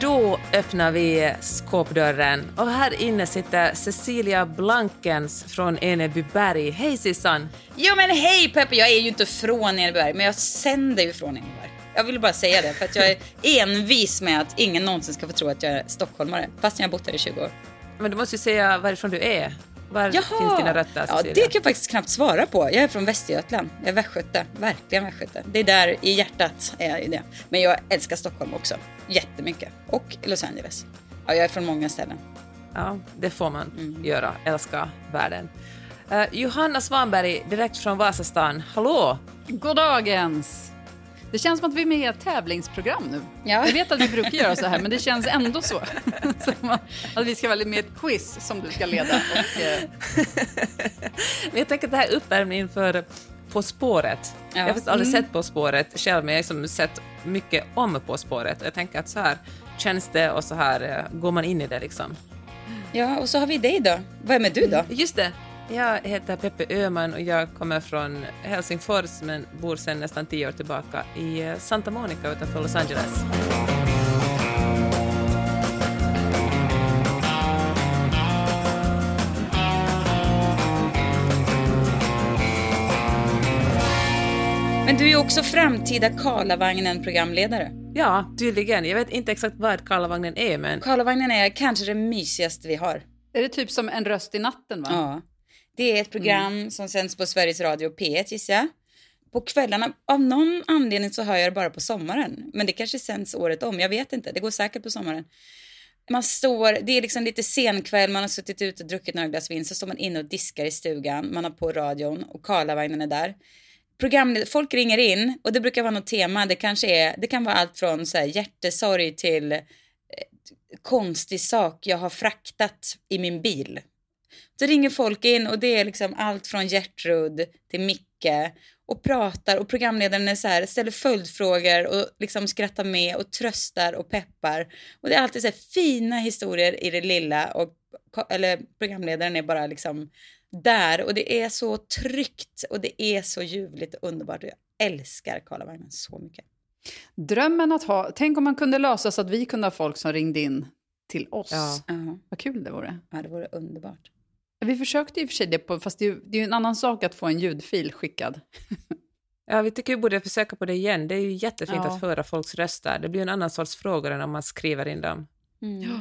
Då öppnar vi skåpdörren och här inne sitter Cecilia Blankens från Enebyberg. Hej Sissan! Jo men hej Peppe, jag är ju inte från Enebyberg, men jag sänder ju från Enebyberg. Jag vill bara säga det för att jag är envis med att ingen någonsin ska få tro att jag är stockholmare, fast jag har bott här i 20 år. Men du måste ju säga varifrån du är. Var Jaha. finns dina rötter Ja, det kan jag faktiskt knappt svara på. Jag är från Västergötland. Jag är västgöte. Verkligen västgöte. Det är där i hjärtat är jag det. Men jag älskar Stockholm också. Jättemycket. Och Los Angeles. Ja, jag är från många ställen. Ja, det får man Mm. göra. Älska världen. Eh, Johanna Svanberg, direkt från Vasastan. Hallå! Goddagens! Det känns som att vi är med i ett tävlingsprogram nu. Ja. Jag vet att vi brukar göra så här, men det känns ändå så. Som att vi ska vara med i ett quiz som du ska leda. Och, eh, jag tänker att det här är uppvärmningen för På spåret. Ja. Jag har faktiskt aldrig Mm. sett På spåret själv, men jag har liksom sett mycket om På spåret. Jag tänker att så här känns det och så här eh, går man in i det liksom. Ja, och så har vi dig då. Vem är du då? Just det. Jag heter Peppe Öhman och jag kommer från Helsingfors men bor sedan nästan tio år tillbaka i eh, Santa Monica utanför Los Angeles. Men du är ju också framtida Karlavagnen-programledare. Ja, tydligen. Jag vet inte exakt vad Karlavagnen är, men Karlavagnen är kanske det mysigaste vi har. är det typ som En röst i natten? va? Ja. Det är ett program som sänds på Sveriges Radio P1 gissar jag. På kvällarna, av någon anledning så hör jag det bara på sommaren. Men det kanske sänds året om, jag vet inte. Det går säkert på sommaren. Man står, det är liksom lite senkväll, man har suttit ute och druckit några glas vin, så står man inne och diskar i stugan, man har på radion och Karlavagnen är där. Program, folk ringer in och det brukar vara något tema, det kanske är, det kan vara allt från så här hjärtesorg till eh, konstig sak jag har fraktat i min bil. Så ringer folk in och det är liksom allt från Gertrud till Micke och pratar och programledaren är så här, ställer följdfrågor och liksom skrattar med och tröstar och peppar. Och det är alltid så här fina historier i det lilla och eller programledaren är bara liksom där och det är så tryggt och det är så ljuvligt och underbart och jag älskar Karlavagnen så mycket. Drömmen att ha... Tänk om man kunde lösa så att vi kunde ha folk som ringde in till oss. Ja. Ja, Vad kul det vore. ja, det vore underbart. Vi försökte och för sig det, på, fast det är, ju, det är ju en annan sak att få en ljudfil skickad. ja, vi tycker vi borde försöka på det igen. Det är ju jättefint Ja. att höra folks röster. Det blir en annan sorts frågor än om man skriver in dem. Mm.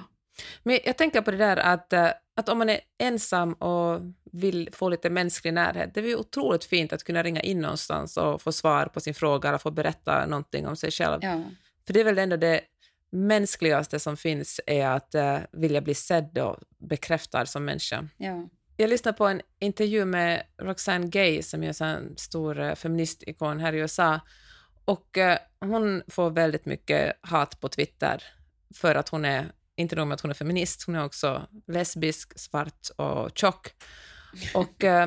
Men jag tänker på det där att, eh, att om man är ensam och vill få lite mänsklig närhet, det är ju otroligt fint att kunna ringa in någonstans och få svar på sin fråga eller få berätta någonting om sig själv. Ja. För det är väl ändå det mänskligaste som finns är att uh, vilja bli sedd och bekräftad som människa. Ja. Jag lyssnade på en intervju med Roxane Gay som är en stor uh, feministikon här i USA. Och uh, hon får väldigt mycket hat på Twitter för att hon är, inte nog med att hon är feminist, hon är också lesbisk, svart och tjock. Och uh,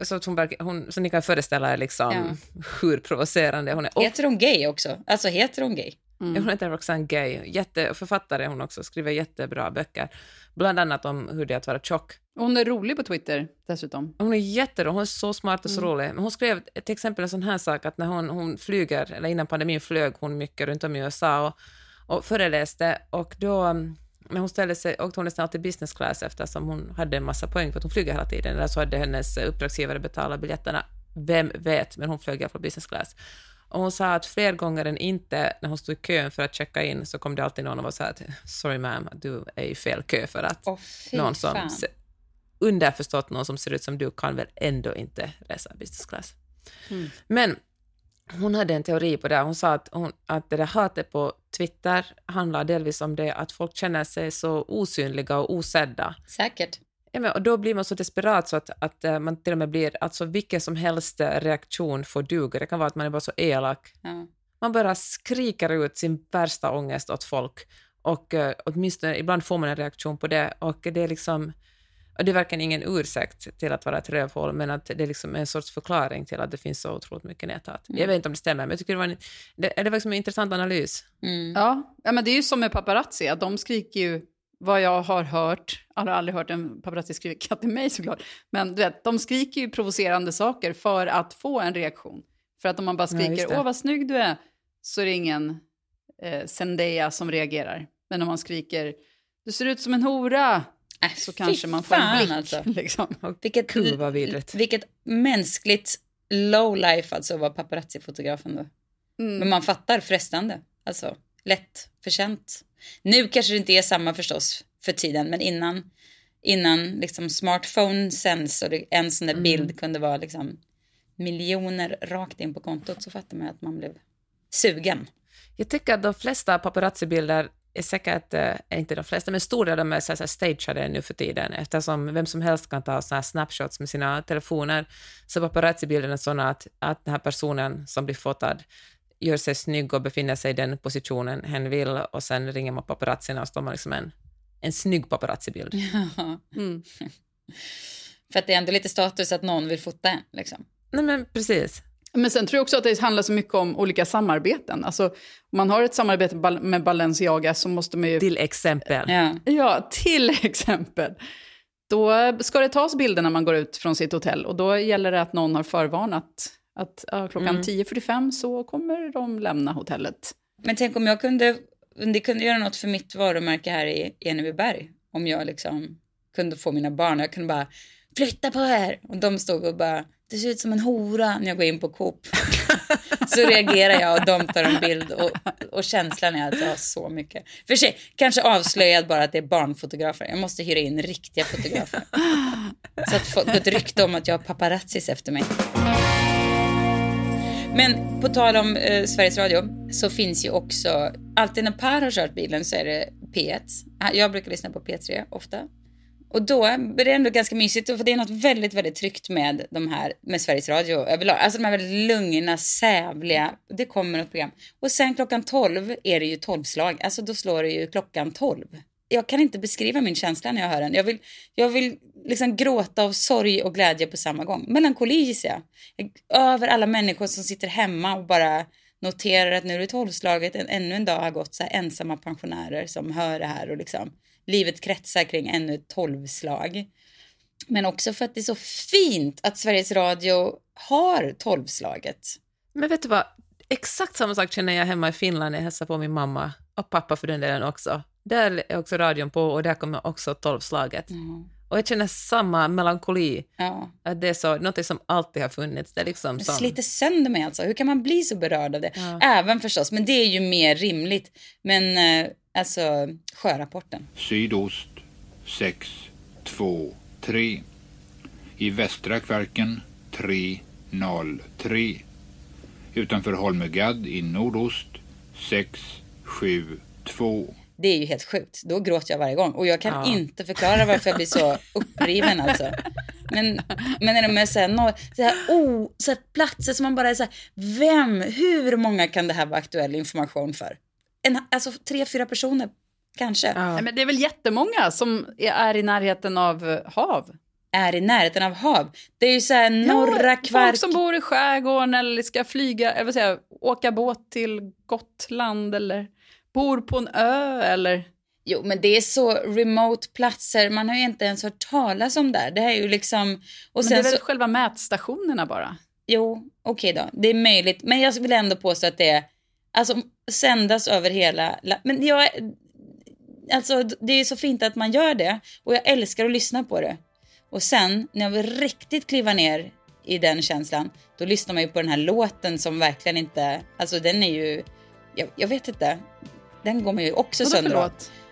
så, att hon, hon, så ni kan föreställa er liksom Ja. hur provocerande hon är. Och Heter hon gay också? Alltså heter hon gay? Ja, Hon heter Roxane Gay, Jätte, författare hon också, skriver jättebra böcker. Bland annat om hur det är att vara tjock. Hon är rolig på Twitter dessutom. Hon är jätterolig, hon är så smart och så Mm. rolig. Men hon skrev till exempel en sån här sak att när hon, hon flyger, eller innan pandemin flög hon mycket runt om i USA och, och föreläste och då mm, när hon ställde sig, åkte hon nästan alltid business class eftersom hon hade en massa poäng för att hon flyger hela tiden. Eller så hade hennes uppdragsgivare betalat biljetterna. Vem vet, men hon flög i alla fall business class. Och hon sa att fler gånger än inte när hon stod i kön för att checka in så kom det alltid någon och här att sorry ma'am, du är i fel kö för att fy någon som fan. underförstått någon som ser ut som du kan väl ändå inte resa business class. Mm. Men hon hade en teori på det. Hon sa att, hon, att det där hatet på Twitter handlar delvis om det att folk känner sig så osynliga och osedda. Säkert. Ja, men, och då blir man så desperat så att, att eh, man till och med blir, alltså vilken som helst eh, reaktion får duga. Det kan vara att man är bara så elak. Ja. man bara skriker ut sin värsta ångest åt folk och uh, åtminstone ibland får man en reaktion på det och det är liksom och det är verkligen ingen ursäkt till att vara ett rövhål, men att det är liksom en sorts förklaring till att det finns så otroligt mycket näthat. Mm. Jag vet inte om det stämmer, men jag tycker det var en, det, det var liksom en intressant analys. Mm. Ja, ja, men det är ju som med paparazzi, att de skriker ju vad jag har hört, jag har aldrig hört en paparazzi skrika till mig såklart, men du vet, de skriker ju provocerande saker för att få en reaktion. För att om man bara skriker ja, åh vad snygg du är, så är det ingen eh, Zendaya som reagerar. Men om man skriker du ser ut som en hora, Äh, så kanske man får en blick. Alltså. Liksom. Vilket, Gud, vad vilket mänskligt low life alltså var paparazzi-fotografen då. Mm. Men man fattar frestande. Alltså lätt, förtjänt. Nu kanske det inte är samma förstås för tiden, men innan, innan liksom smartphone sänds och en sån där mm. bild kunde vara liksom miljoner rakt in på kontot så fattar man att man blev sugen. Jag tycker att de flesta paparazzi-bilder är säkert, äh, inte de flesta, men stor del av dem är så här stageade nu för tiden, eftersom vem som helst kan ta så här snapshots med sina telefoner, så paparazzi-bilderna är sådana att, att den här personen som blir fotad gör sig snygg och befinner sig i den positionen hen vill, och sen ringer man paparazzierna och står man liksom en, en snygg paparazzi-bild. Mm. för att det är ändå lite status att någon vill fota en, liksom. Nej men precis. Men sen tror jag också att det handlar så mycket om olika samarbeten. Alltså, om man har ett samarbete med Balenciaga så måste man ju... Till exempel. Ja, ja till exempel. Då ska det tas bilder när man går ut från sitt hotell och då gäller det att någon har förvarnat att ja, klockan mm. 10.45 så kommer de lämna hotellet. Men tänk om jag kunde, det kunde göra något för mitt varumärke här i Enebyberg. Om jag liksom kunde få mina barn, jag kunde bara flytta på er. Och de stod och bara det ser ut som en hora när jag går in på Coop. så reagerar jag och de tar en bild och, och känslan är att jag har så mycket. För sig, kanske avslöjad bara att det är barnfotografer. Jag måste hyra in riktiga fotografer. Så att få ett rykte om att jag har paparazzis efter mig. Men på tal om eh, Sveriges Radio så finns ju också, alltid när Per har kört bilen så är det P1. Ah, jag brukar lyssna på P3 ofta. Och då är det ändå ganska mysigt, för det är något väldigt, väldigt tryggt med de här, med Sveriges Radio överlag. Alltså de här väldigt lugna, sävliga, det kommer något program. Och sen klockan 12 är det ju tolvslag, alltså då slår det ju klockan 12. Jag kan inte beskriva min känsla när jag hör den. Jag vill, jag vill liksom gråta av sorg och glädje på samma gång. Melankoli gissar jag. Över alla människor som sitter hemma och bara noterar att nu är det tolvslaget, ännu en dag har gått, så här ensamma pensionärer som hör det här och liksom livet kretsar kring ännu ett tolvslag. Men också för att det är så fint att Sveriges Radio har tolvslaget. Men vet du vad, exakt samma sak känner jag hemma i Finland när jag hälsar på min mamma och pappa för den delen också. Där är också radion på och där kommer också tolvslaget. Mm. Och jag känner samma melankoli. Ja. Att det är så, något som alltid har funnits. Det, liksom det sliter sönder mig alltså. Hur kan man bli så berörd av det? Ja. Även förstås, men det är ju mer rimligt. Men eh, Alltså sjörapporten. Sydost 6, 2, 3. I västra Kvarken 3, 0, 3. Utanför Holmögadd i nordost 6, 7, 2. Det är ju helt sjukt. Då gråter jag varje gång. Och jag kan ja. inte förklara varför jag blir så uppriven alltså. Men, men när de är så här, no, så här, oh, så här platser som man bara är så här, vem, hur många kan det här vara aktuell information för? en, alltså tre, fyra personer kanske. Ja. Men det är väl jättemånga som är i närheten av eh, hav? Är i närheten av hav. Det är ju så här norra ja, kvark. Folk som bor i skärgården eller ska flyga, jag vill säga, åka båt till Gotland eller bor på en ö eller... Jo, men det är så remote platser. Man har ju inte ens hört talas om där. Det här är ju liksom... Och men det är väl så... själva mätstationerna bara? Jo, okej okay då. Det är möjligt. Men jag vill ändå påstå att det är alltså sändas över hela... Men jag, alltså det är så fint att man gör det och jag älskar att lyssna på det. Och sen när jag vill riktigt kliva ner i den känslan, då lyssnar man ju på den här låten som verkligen inte, alltså den är ju, jag, jag vet inte, den går man ju också Vadå sönder av.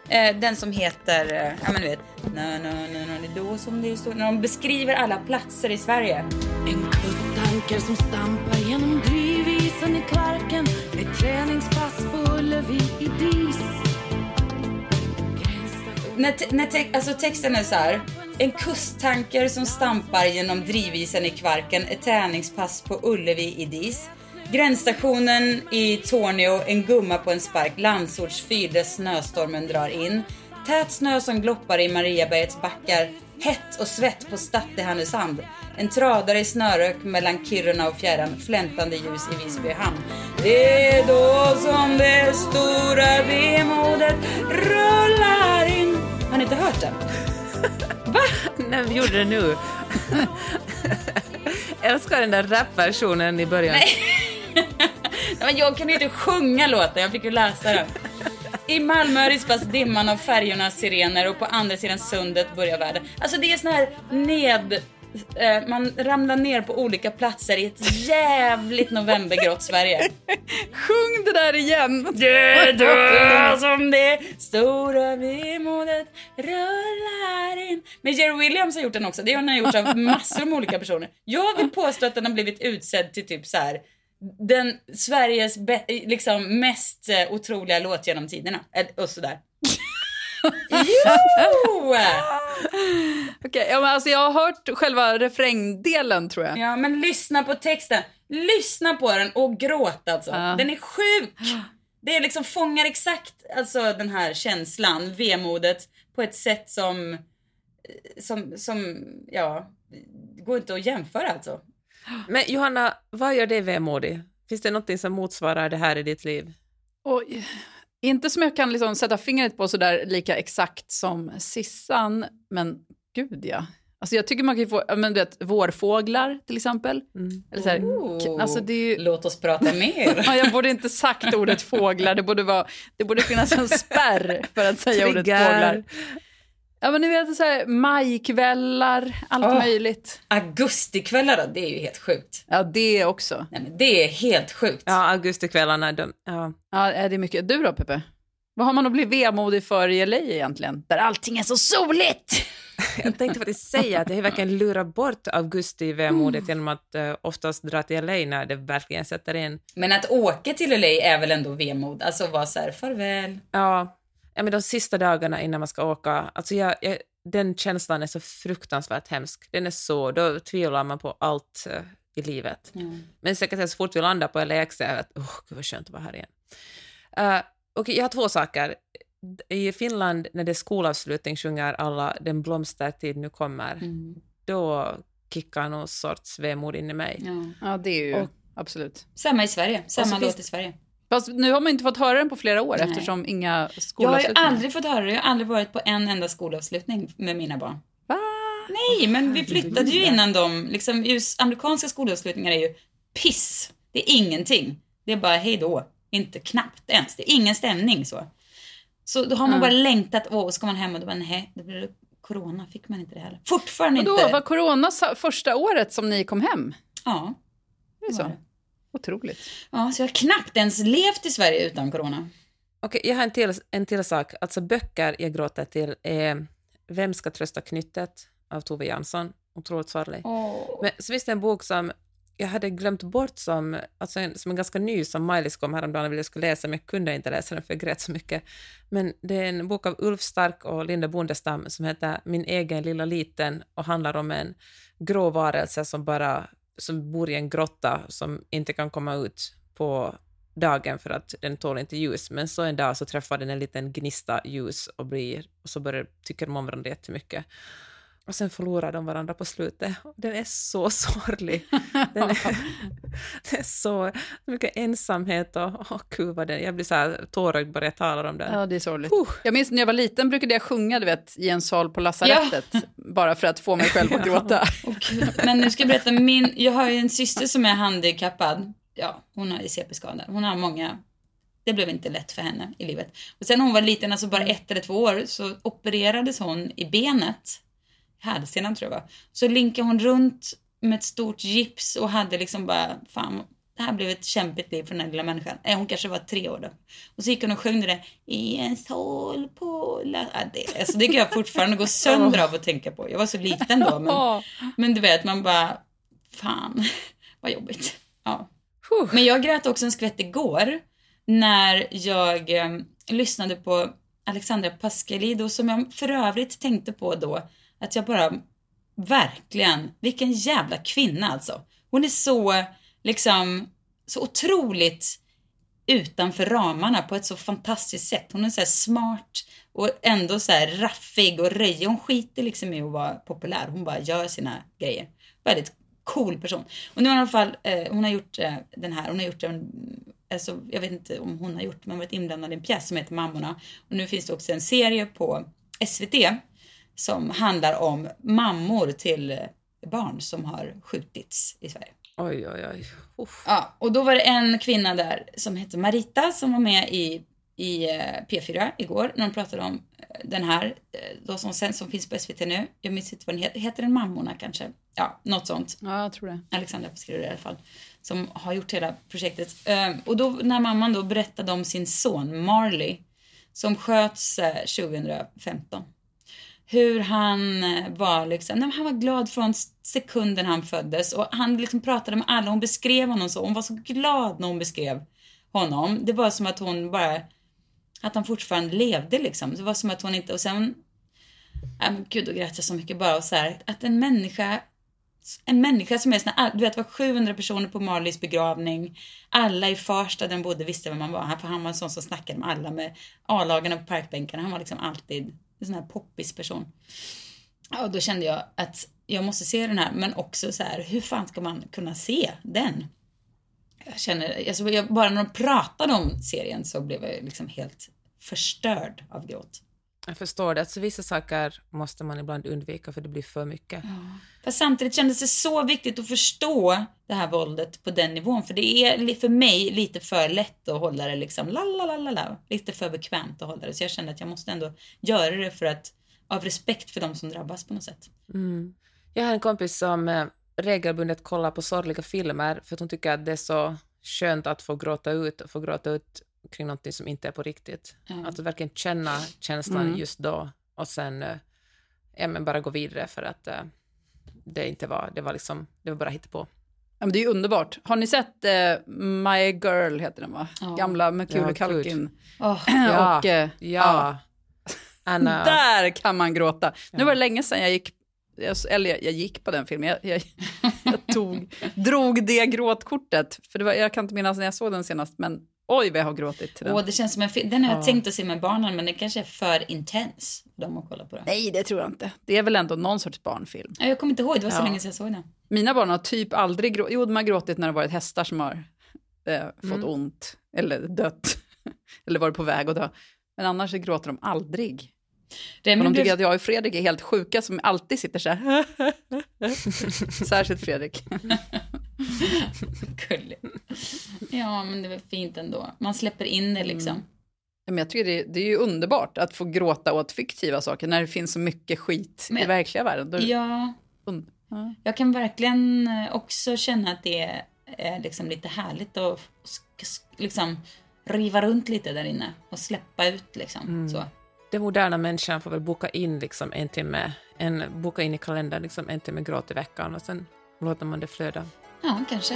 Eh, den som heter, eh, ja men du vet, na, na, na, na, det är då som det står, när de beskriver alla platser i Sverige. En kusttanker som stampar genom drivisen i Kvarken ett träningspass på Ullevi i dis. När, när te alltså texten är så här. En kusttanker som stampar genom drivisen i Kvarken, ett träningspass på Ullevi i dis. Gränsstationen i Tornio, en gumma på en spark, landsortsfyr där snöstormen drar in. Tät snö som gloppar i Mariabergets backar, hett och svett på Statt i Härnösand. En tradare i snörök mellan Kiruna och fjärran, fläntande ljus i Visby hamn. Det är då som det stora vemodet rullar in. Har ni inte hört den? Va? Nej, vi gjorde det nu. Jag älskar den där rapversionen i början. Nej, men jag kan ju inte sjunga låten, jag fick ju läsa den. I Malmö rispas dimman av färjornas sirener och på andra sidan sundet börjar världen. Alltså det är sån här ned... eh, Man ramlar ner på olika platser i ett jävligt novembergrått Sverige. Sjung det där igen! Det då som det stora vemodet rullar in. Men Jerry Williams har gjort den också. Det har han gjort av massor med olika personer. Jag vill påstå att den har blivit utsedd till typ så här den Sveriges liksom mest eh, otroliga låt genom tiderna. Eh, Och sådär. jo! Okej, ja, men alltså jag har hört själva refrängdelen tror jag. Ja, men lyssna på texten. Lyssna på den och gråt alltså. Ja. Den är sjuk. Det är liksom fångar exakt alltså den här känslan, vemodet, på ett sätt som, som, som, ja, går inte att jämföra alltså. Men Johanna, vad gör dig vemodig? Finns det något som motsvarar det här i ditt liv? Oj. Inte som jag kan liksom sätta fingret på sådär lika exakt som Sissan, men gud ja. Alltså jag tycker man kan få, men du vet, vårfåglar till exempel. Eller så här, Oh. alltså det är ju, Låt oss prata mer. ja, jag borde inte sagt ordet fåglar, det borde, vara, det borde finnas en spärr för att säga ordet Triggar. fåglar. Ja men ni vet så här, majkvällar, allt Åh. möjligt. Augustikvällar då, det är ju helt sjukt. Ja det också. Nej, men det är helt sjukt. Ja, augustikvällarna, de, ja. Ja är det är mycket. Du då Peppe? Vad har man att bli vemodig för i LA egentligen? Där allting är så soligt! Jag tänkte faktiskt säga att jag har verkligen lurat bort augusti-vemodet genom att uh, oftast dra till LA när det verkligen sätter in. Men att åka till LA är väl ändå vemod? Alltså vara så här, farväl. Ja, ja men de sista dagarna innan man ska åka, alltså jag, jag, den känslan är så fruktansvärt hemsk. Den är så, då tvivlar man på allt eh, i livet. Men säkert så fort vi landar på LAX så är jag att, åh, gud vad skönt att vara här igen. Uh, Okej, jag har två saker. I Finland, när det är skolavslutning, sjunger alla Den blomstertid nu kommer. Mm. Då kickar någon sorts vemod in i mig. Ja. Ja det är ju, Och- absolut. Samma i Sverige. Samma låt i Sverige. Fast nu har man inte fått höra den på flera år Nej. eftersom inga Jag har skolavslutningar. aldrig fått höra det. Jag har aldrig varit på en enda skolavslutning med mina barn. Va? Nej, men vi flyttade ju innan de, liksom, just amerikanska skolavslutningar är ju piss. Det är ingenting. Det är bara hej då. Inte knappt ens. Det är ingen stämning så. Så då har man bara längtat, åh, ska man hem och då bara nej, det blir corona, fick man inte det heller. Fortfarande Och då inte. var corona första året som ni kom hem? Ja, Det var så. det. Otroligt. ja, så jag har knappt ens levt i Sverige utan corona. Okej, jag har en till, en till sak. Alltså böcker jag gråter till är Vem ska trösta knyttet av Tove Jansson. Otroligt sorglig. Men så finns det en bok som jag hade glömt bort som, alltså en, som en ganska ny som Maj-Lis kom häromdagen och ville jag skulle läsa, men jag kunde inte läsa den för jag grät så mycket. Men det är en bok av Ulf Stark och Linda Bondestam som heter Min egen lilla liten och handlar om en grå varelse som bara som bor i en grotta som inte kan komma ut på dagen för att den tål inte ljus. Men så en dag så träffar den en liten gnista ljus och, blir, och så börjar, tycker de om varandra jättemycket. Och sen förlorar de varandra på slutet. Den är så sorglig. Den är, det är så mycket ensamhet och åh gud vad den, jag blir så här tårögd bara jag talar om den. Ja, det är sorgligt. Puh. Jag minns när jag var liten brukade jag sjunga du vet, i en sal på lasarettet. Bara för att få mig själv att gråta. Gud. Men nu ska jag berätta, min, jag har ju en syster som är handikappad. Ja, hon har CP-skada. Hon har många, det blev inte lätt för henne i livet. Och sen när hon var liten, alltså bara ett eller två år, så opererades hon i benet. Hälsenan tror jag var. Så linkade hon runt med ett stort gips och hade liksom bara, fan, det här blev ett kämpigt liv för den här lilla människan. Eh, hon kanske var tre år då. Och så gick hon och sjöng det där, i en sol på la... Ja, det, alltså, det kan jag fortfarande gå sönder av att tänka på. Jag var så liten då, men men du vet, man bara, fan, vad jobbigt. Ja. Men jag grät också en skvätt igår när jag eh, lyssnade på Alexandra Pascalidou som jag för övrigt tänkte på då att jag bara, verkligen, vilken jävla kvinna alltså. Hon är så, liksom, så otroligt utanför ramarna på ett så fantastiskt sätt. Hon är så här smart och ändå så här raffig och röjig. Hon skiter liksom i att vara populär. Hon bara gör sina grejer. Väldigt cool person. Och nu har hon i alla fall, eh, hon har gjort eh, den här, hon har gjort en, alltså jag vet inte om hon har gjort, men varit inblandad i en pjäs som heter Mammorna. Och nu finns det också en serie på SVT som handlar om mammor till barn som har skjutits i Sverige. Oj, oj, oj. Uff. Ja, och då var det en kvinna där som hette Marita som var med i, i eh, P4 igår när de pratade om eh, den här, eh, då som sen som finns på SVT nu. Jag minns inte vad den heter. Heter den Mammorna kanske? Ja, något sånt. Ja, jag tror det. Alexandra beskriver det i alla fall. Som har gjort hela projektet. Ehm, Och då när mamman då berättade om sin son Marley som sköts eh, 2015. Hur han eh, var liksom, nej, han var glad från sekunden han föddes och han liksom pratade med alla, hon beskrev honom så, hon var så glad när hon beskrev honom. Det var som att hon bara, att han fortfarande levde liksom. Det var som att hon inte, och sen, nej men gud då grät jag så mycket bara och så här, att en människa en människa som är sån här, du vet det var 700 personer på Marleys begravning. Alla i Farsta där de bodde visste vem han var. För han var en sån som snackade med alla med A-lagarna på parkbänkarna. Han var liksom alltid en sån här poppis person. Ja, och då kände jag att jag måste se den här, men också så här, hur fan ska man kunna se den? Jag känner, alltså jag, bara när de pratade om serien så blev jag liksom helt förstörd av gråt. Jag förstår det. Alltså, vissa saker måste man ibland undvika för det blir för mycket. Fast samtidigt kändes det så viktigt att förstå det här våldet på den nivån. För det är för mig lite för lätt att hålla det liksom la la la la la. Lite för bekvämt att hålla det. Så jag kände att jag måste ändå göra det för att av respekt för de som drabbas på något sätt. Mm. Jag har en kompis som eh, regelbundet kollar på sorgliga filmer för att hon tycker att det är så skönt att få gråta ut, få gråta ut kring någonting som inte är på riktigt. Ja. Att verkligen känna känslan Mm. just då och sen eh, ja, men bara gå vidare för att eh, det inte var, det var liksom, det var bara hittepå. Ja, men det är ju underbart. Har ni sett eh, My Girl, heter den va? Ja. Gamla Macaulay Ja. Åh, Ja, och, eh, Ja. Anna, Där kan man gråta. Nu Ja. var det länge sedan jag gick, jag, eller jag, jag gick på den filmen, jag, jag, jag tog, drog det gråtkortet. För det var, jag kan inte minnas när jag såg den senast, men oj vad jag har gråtit till den. Åh, det känns som en film. Den har jag Ja. tänkt att se med barnen men det kanske är för intens för dem att kolla på den. Nej, det tror jag inte. Det är väl ändå någon sorts barnfilm. Ja, Jag kommer inte ihåg, det var så Ja. länge sedan jag såg den. Mina barn har typ aldrig gråtit, jo de har gråtit när det varit hästar som har eh, fått Mm. ont eller dött eller varit på väg att dö. Men annars gråter de aldrig. Remi de tycker att jag och Fredrik är helt sjuka som alltid sitter så här. Särskilt Fredrik. Gullig. Ja, men det var fint ändå. Man släpper in det liksom. Ja, Men jag tycker det, det är ju underbart att få gråta åt fiktiva saker när det finns så mycket skit i Men- verkliga världen. Då, Ja, ja. jag kan verkligen eh, också känna att det är liksom lite härligt att sk- sk- liksom riva runt lite där inne och släppa ut liksom. Mm. Så. den moderna människan får väl boka in liksom en timme, en, boka in i kalendern liksom en timme gråt i veckan och sen låter man det flöda. Ja, kanske.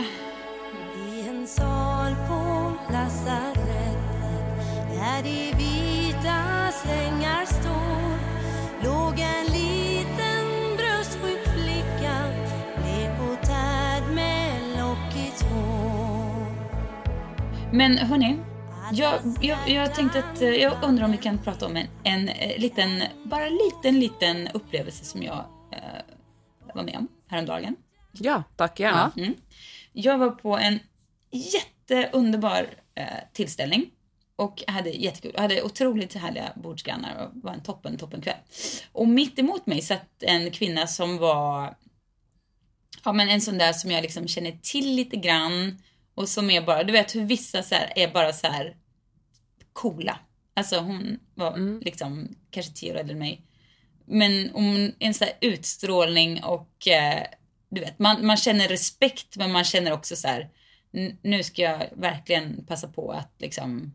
I en sal på lasarettet där de vita sängar står låg en liten bröstsjuk flicka blek och tärd med lockigt hår. Men hörni, jag, jag, jag tänkte att eh, jag undrar om vi kan prata om en, en eh, liten, bara liten, liten upplevelse som jag eh, var med om häromdagen. Ja, tack gärna. Mm. Jag var på en jätteunderbar eh, tillställning och hade jättekul. Jag hade otroligt härliga bordsgrannar och det var en toppen, toppen kväll. Och mitt emot mig satt en kvinna som var ja, men en sån där som jag liksom känner till lite grann och som är bara, du vet hur vissa så här är bara så här coola. Alltså hon var liksom kanske tio år äldre än mig. Men om en sån här utstrålning och eh, du vet, man, man känner respekt men man känner också så här "N- nu ska jag verkligen passa på att liksom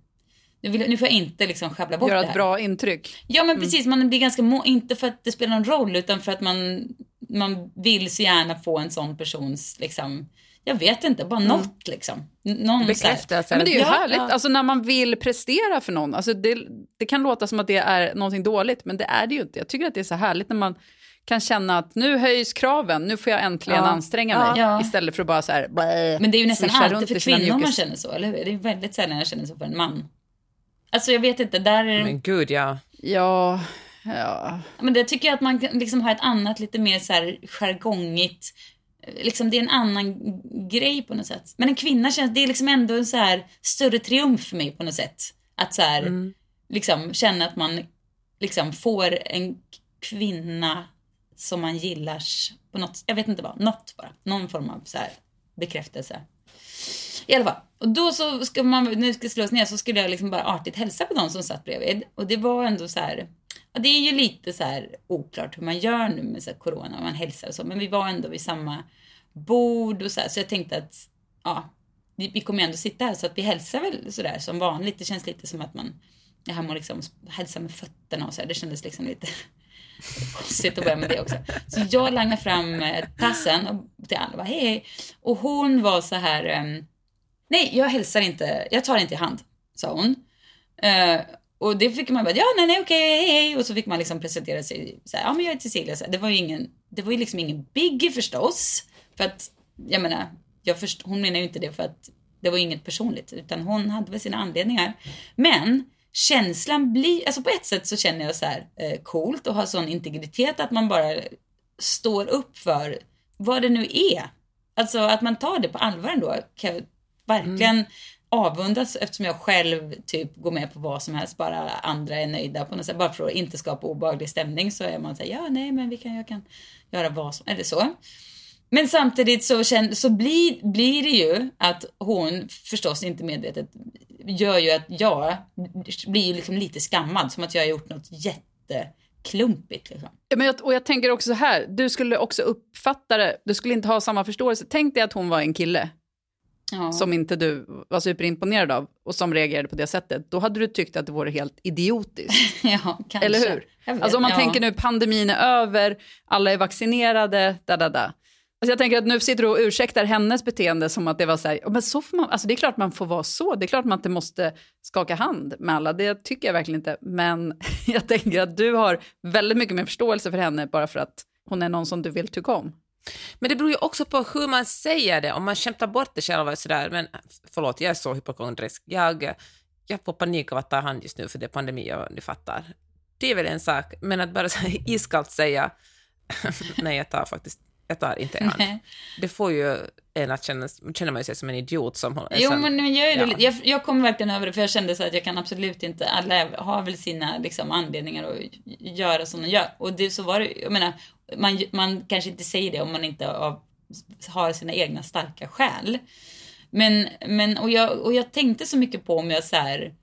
nu, vill, nu får jag inte liksom sjabbla bort Göra det ett här. bra intryck. Ja men precis, man blir ganska må- inte för att det spelar någon roll utan för att man, man vill så gärna få en sån persons liksom, jag vet inte, bara något liksom. Någon Bekräftelse. Men det är ju Ja, härligt, ja. alltså när man vill prestera för någon. Alltså det, det kan låta som att det är någonting dåligt, men det är det ju inte. Jag tycker att det är så härligt när man kan känna att nu höjs kraven, nu får jag äntligen Ja. anstränga mig. Ja. Istället för att bara så här, blä, Men det är ju nästan alltid för kvinnor man mjukis. känner så, eller hur? Det är väldigt sällan jag känner så för en man. Alltså jag vet inte, där är. Men gud, ja. Ja, ja. Men det tycker jag att man liksom har ett annat lite mer så här jargongigt, liksom det är en annan grej på något sätt. Men en kvinna känns, det är liksom ändå en så här större triumf för mig på något sätt. Att så här, Mm. liksom känna att man liksom får en kvinna som man gillar på något, jag vet inte vad, något bara. Någon form av så här bekräftelse. I alla fall. Och då så ska man, när det ska slås ner så skulle jag liksom bara artigt hälsa på de som satt bredvid. Och det var ändå så här, ja, det är ju lite så här oklart hur man gör nu med så här corona, om man hälsar och så. Men vi var ändå vid samma bord och så här, så jag tänkte att, ja, vi, vi kommer ändå sitta här så att vi hälsar väl sådär som vanligt. Det känns lite som att man, det här med att liksom hälsa med fötterna och så här, det kändes liksom lite konstigt att börja med det också. Så jag langade fram eh, tassen och till Anna och bara hej hej. Och hon var så här, eh, nej jag hälsar inte, jag tar inte i hand, sa hon. Eh, och det fick man bara, ja nej nej okej hej hej. Och så fick man liksom presentera sig, så här, ja men jag är Cecilia. Så här, det var ju ingen, det var ju liksom ingen biggie förstås. För att, jag menar, jag först, hon menar ju inte det för att det var inget personligt, utan hon hade väl sina anledningar. Men känslan blir, alltså på ett sätt så känner jag så här eh, coolt och har sån integritet att man bara står upp för vad det nu är. Alltså att man tar det på allvar ändå kan jag verkligen avundas eftersom jag själv typ går med på vad som helst bara andra är nöjda på något sätt. Bara för att inte skapa obehaglig stämning så är man såhär, ja nej men vi kan, jag kan göra vad som, eller så. Men samtidigt så, känn, så blir, blir det ju att hon förstås inte medvetet gör ju att jag blir ju liksom lite skammad som att jag har gjort något jätteklumpigt. Liksom. Ja, men jag, och jag tänker också så här, du skulle också uppfatta det, du skulle inte ha samma förståelse. Tänk dig att hon var en kille Ja. som inte du var superimponerad av och som reagerade på det sättet. Då hade du tyckt att det vore helt idiotiskt. ja, kanske. Eller hur? Vet, Alltså om man ja. tänker nu pandemin är över, alla är vaccinerade, da da da. Alltså jag tänker att nu sitter du och ursäktar hennes beteende som att det var så här, men så får man, alltså det är klart man får vara så, det är klart man inte måste skaka hand med alla, det tycker jag verkligen inte. Men jag tänker att du har väldigt mycket mer förståelse för henne bara för att hon är någon som du vill tycka om. Men det beror ju också på hur man säger det, om man skämtar bort det själv och sådär, men förlåt, jag är så hypokondrisk. Jag, jag får panik av att ta hand just nu för det är pandemi och ni fattar. Det är väl en sak, men att bara så här iskallt säga nej, jag tar faktiskt jag tar inte hand. Nej. Det får ju en att känna, känner man sig som en idiot som håller Jo, sen- men, jag, ja. jag, jag kom verkligen över det för jag kände så att jag kan absolut inte, alla har väl sina liksom, anledningar att göra som de gör. Och det, så var det, jag menar, man, man kanske inte säger det om man inte av, har sina egna starka skäl. Men, men och, jag, och jag tänkte så mycket på om jag så här,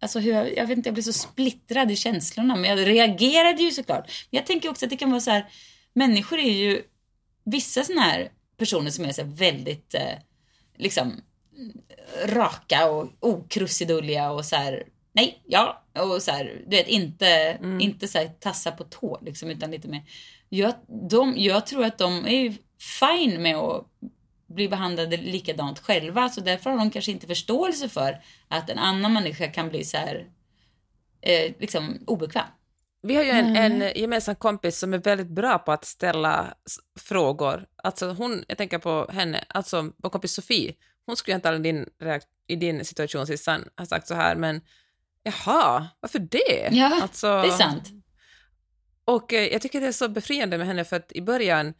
Alltså hur jag, jag vet inte, jag blev så splittrad i känslorna. Men jag reagerade ju såklart. Men jag tänker också att det kan vara så här, människor är ju vissa sådana här personer som är så väldigt eh, liksom raka och okrusidulliga och så här nej, ja och så här, du vet inte, inte så här tassa på tå liksom utan lite mer. Jag, de, jag tror att de är ju fine med att bli behandlade likadant själva så därför har de kanske inte förståelse för att en annan människa kan bli så här eh, liksom obekväm. Vi har ju en, en gemensam kompis som är väldigt bra på att ställa frågor. Alltså hon, jag tänker på henne, alltså vår kompis Sofie, hon skulle ju antagligen din, i din situation Sissan ha sagt så här, men jaha, varför det? Ja, alltså, Det är sant. Och eh, jag tycker det är så befriande med henne för att i början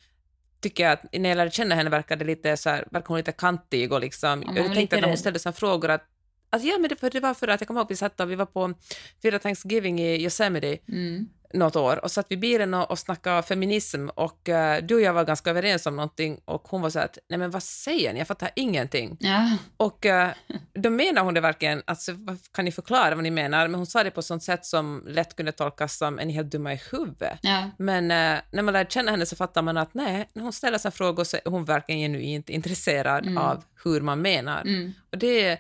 tycker jag att när jag lärde känna henne verkade lite så här, verkade hon lite kantig och liksom, man jag tänkte när hon ställde sådana frågor att att ja, men det, för det var för att jag kommer ihåg vi satt och vi var på fyra Thanksgiving i Yosemite Mm. något år och satt vid bilen och, och snackade feminism och eh, du och jag var ganska överens om någonting och hon var så att nej men vad säger ni, jag fattar ingenting. Ja, Och uh, då menar hon det verkligen, alltså, kan ni förklara vad ni menar? Men hon sa det på sånt sätt som lätt kunde tolkas som är ni helt dumma i huvudet? ja. Men eh, när man lär känna henne så fattar man att nej, när hon ställer sig frågor så är hon verkligen genuint intresserad av hur man menar. Mm. Och det uh,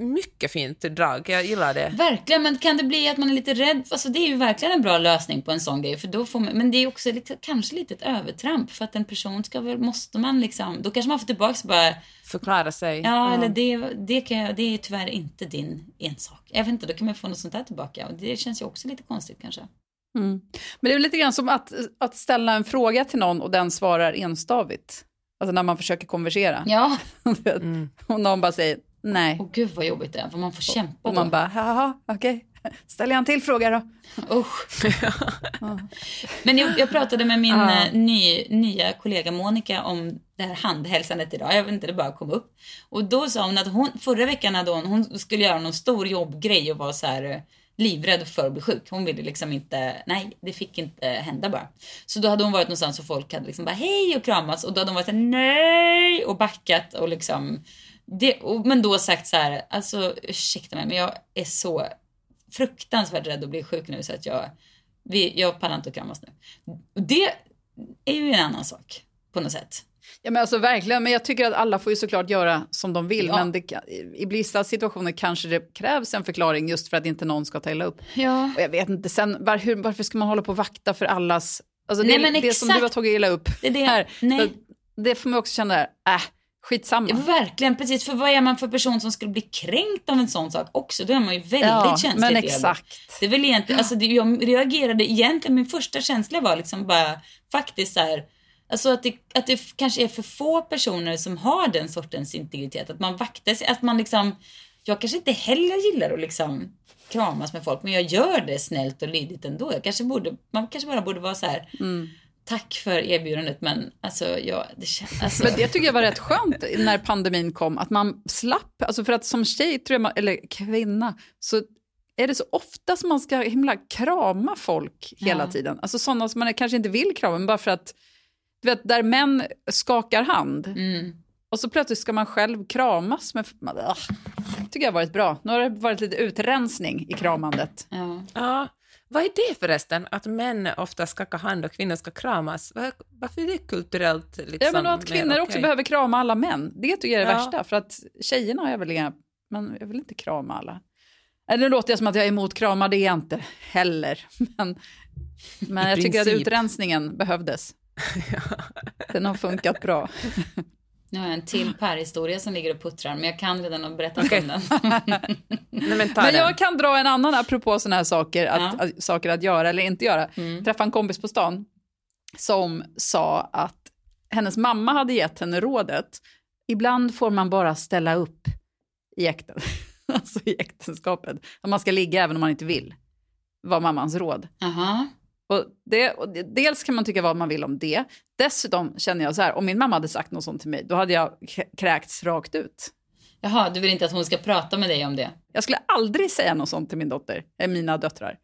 mycket fint drag, jag gillar det. Verkligen, men kan det bli att man är lite rädd? Alltså det är ju verkligen en bra lösning på en sån grej. För då får man, men det är också lite, kanske lite ett övertramp. För att en person ska väl, måste man liksom, då kanske man får tillbaka bara, Förklara sig. ja eller det, det, kan jag, det är tyvärr inte din ensak. Jag vet inte, då kan man få något sånt där tillbaka. Och det känns ju också lite konstigt kanske. Mm. Men det är lite grann som att, att ställa en fråga till någon och den svarar enstavigt. Alltså när man försöker konversera. Ja, Och någon bara säger nej. och gud vad jobbigt det är, för man får kämpa Och man då. bara, jaha, okej. Ställer jag en till fråga då? Usch. Men jag, jag pratade med min Ja. eh, ny, nya kollega Monica om det här handhälsandet idag. Jag vet inte, det bara kom upp. Och då sa hon att hon, förra veckan hade hon, hon skulle göra någon stor jobbgrej och var så här eh, livrädd för att bli sjuk. Hon ville liksom inte, nej det fick inte hända bara. Så då hade hon varit någonstans och folk hade liksom bara hej och kramas och då hade hon varit så här, nej och backat och liksom det, och, men då sagt så här, alltså ursäkta mig men jag är så fruktansvärt rädd att bli sjuk nu så att jag, vi, jag pallar inte att kramas nu. Det är ju en annan sak på något sätt. Ja, men alltså verkligen, men jag tycker att alla får ju såklart göra som de vill, Ja. men det, i vissa situationer kanske det krävs en förklaring just för att inte någon ska ta illa upp. Ja. Och jag vet inte, sen var, hur, varför ska man hålla på och vakta för allas... Alltså Nej, det, men det som du har tagit illa upp Det det- här, nej. det får man också känna, där, äh, skitsamma. Ja, Verkligen, precis. För vad är man för person som skulle bli kränkt av en sån sak också? Då är man ju väldigt Ja, känslig. men exakt. Det är väl egentligen, alltså det, jag reagerade egentligen, min första känsla var liksom bara faktiskt så här, alltså att det, att det kanske är för få personer som har den sortens integritet. Att man vaktar sig, att man liksom, jag kanske inte heller gillar att liksom kramas med folk, men jag gör det snällt och lydigt ändå. Jag kanske borde, man kanske bara borde vara så här, tack för erbjudandet, men alltså, jag, det känns, alltså, Men det tycker jag var rätt skönt när pandemin kom, att man slapp, alltså för att som tjej, tror jag man, eller kvinna, så är det så ofta som man ska himla krama folk hela Ja. tiden. Alltså sådana som man kanske inte vill krama, men bara för att, du vet, där män skakar hand, mm. och så plötsligt ska man själv kramas med... Ah, tycker jag har varit bra. Nu har det varit lite utrensning i kramandet. ja. Ja, vad är det förresten, att män ofta skakar hand och kvinnor ska kramas? Var, varför är det kulturellt liksom, ja, men och att mer kvinnor också okej? behöver krama alla män. Det tycker jag är det Ja. värsta. För att tjejerna jag väl inga... Men jag vill inte krama alla. Eller nu låter jag som att jag är emot kramar, det är jag inte heller. Men, men I jag tycker att princip. utrensningen behövdes. Den har funkat bra. Nu har jag en till parhistoria som ligger och puttrar, men jag kan redan ha berättat Okej. om den. Nej, men Men den. jag kan dra en annan apropå sådana här saker att, Ja. att, saker att göra eller inte göra. Mm. Träffade en kompis på stan som sa att hennes mamma hade gett henne rådet, ibland får man bara ställa upp i, äkten, alltså i äktenskapet. Om man ska ligga även om man inte vill, var mammans råd. Jaha. Och det, och det, dels kan man tycka vad man vill om det. Dessutom känner jag så här, om min mamma hade sagt något sånt till mig, då hade jag kräkts rakt ut. Jaha, du vill inte att hon ska prata med dig om det? Jag skulle aldrig säga något sånt till min dotter, eller mina döttrar.